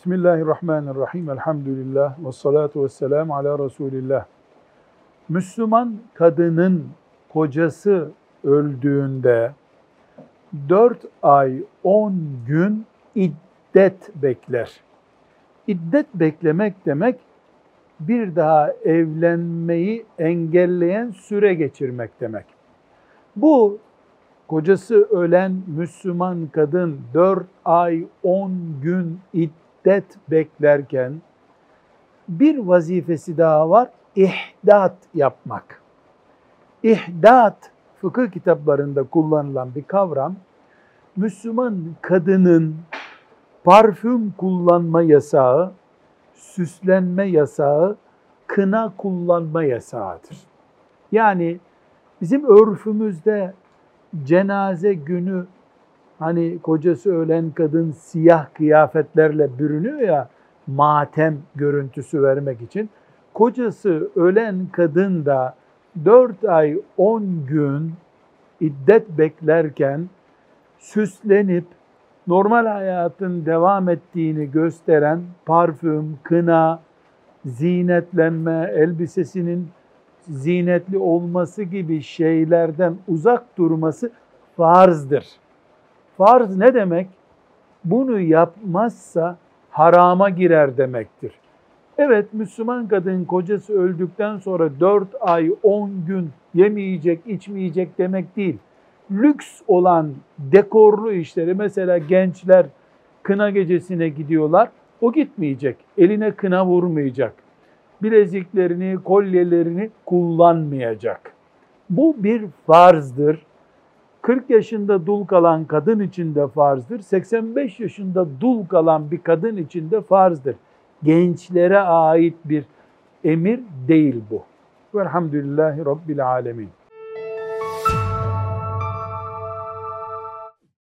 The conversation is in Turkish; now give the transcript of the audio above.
Bismillahirrahmanirrahim. Elhamdülillah. Ve salatu ve selamu ala Resulillah. Müslüman kadının kocası öldüğünde 4 ay 10 gün iddet bekler. İddet beklemek demek bir daha evlenmeyi engelleyen süre geçirmek demek. Bu kocası ölen Müslüman kadın 4 ay 10 gün iddet beklerken bir vazifesi daha var. İhdat yapmak. İhdat fıkıh kitaplarında kullanılan bir kavram. Müslüman kadının parfüm kullanma yasağı, süslenme yasağı, kına kullanma yasağıdır. Yani bizim örfümüzde cenaze günü hani kocası ölen kadın siyah kıyafetlerle bürünüyor ya matem görüntüsü vermek için. Kocası ölen kadın da 4 ay 10 gün iddet beklerken süslenip normal hayatın devam ettiğini gösteren parfüm, kına, zinetlenme, elbisesinin zinetli olması gibi şeylerden uzak durması farzdır. Farz ne demek? Bunu yapmazsa harama girer demektir. Evet Müslüman kadın kocası öldükten sonra 4 ay 10 gün yemeyecek, içmeyecek demek değil. Lüks olan dekorlu işleri mesela gençler kına gecesine gidiyorlar. O gitmeyecek. Eline kına vurmayacak. Bileziklerini, kolyelerini kullanmayacak. Bu bir farzdır. 40 yaşında dul kalan kadın için de farzdır. 85 yaşında dul kalan bir kadın için de farzdır. Gençlere ait bir emir değil bu. Velhamdülillahi Rabbil Alemin.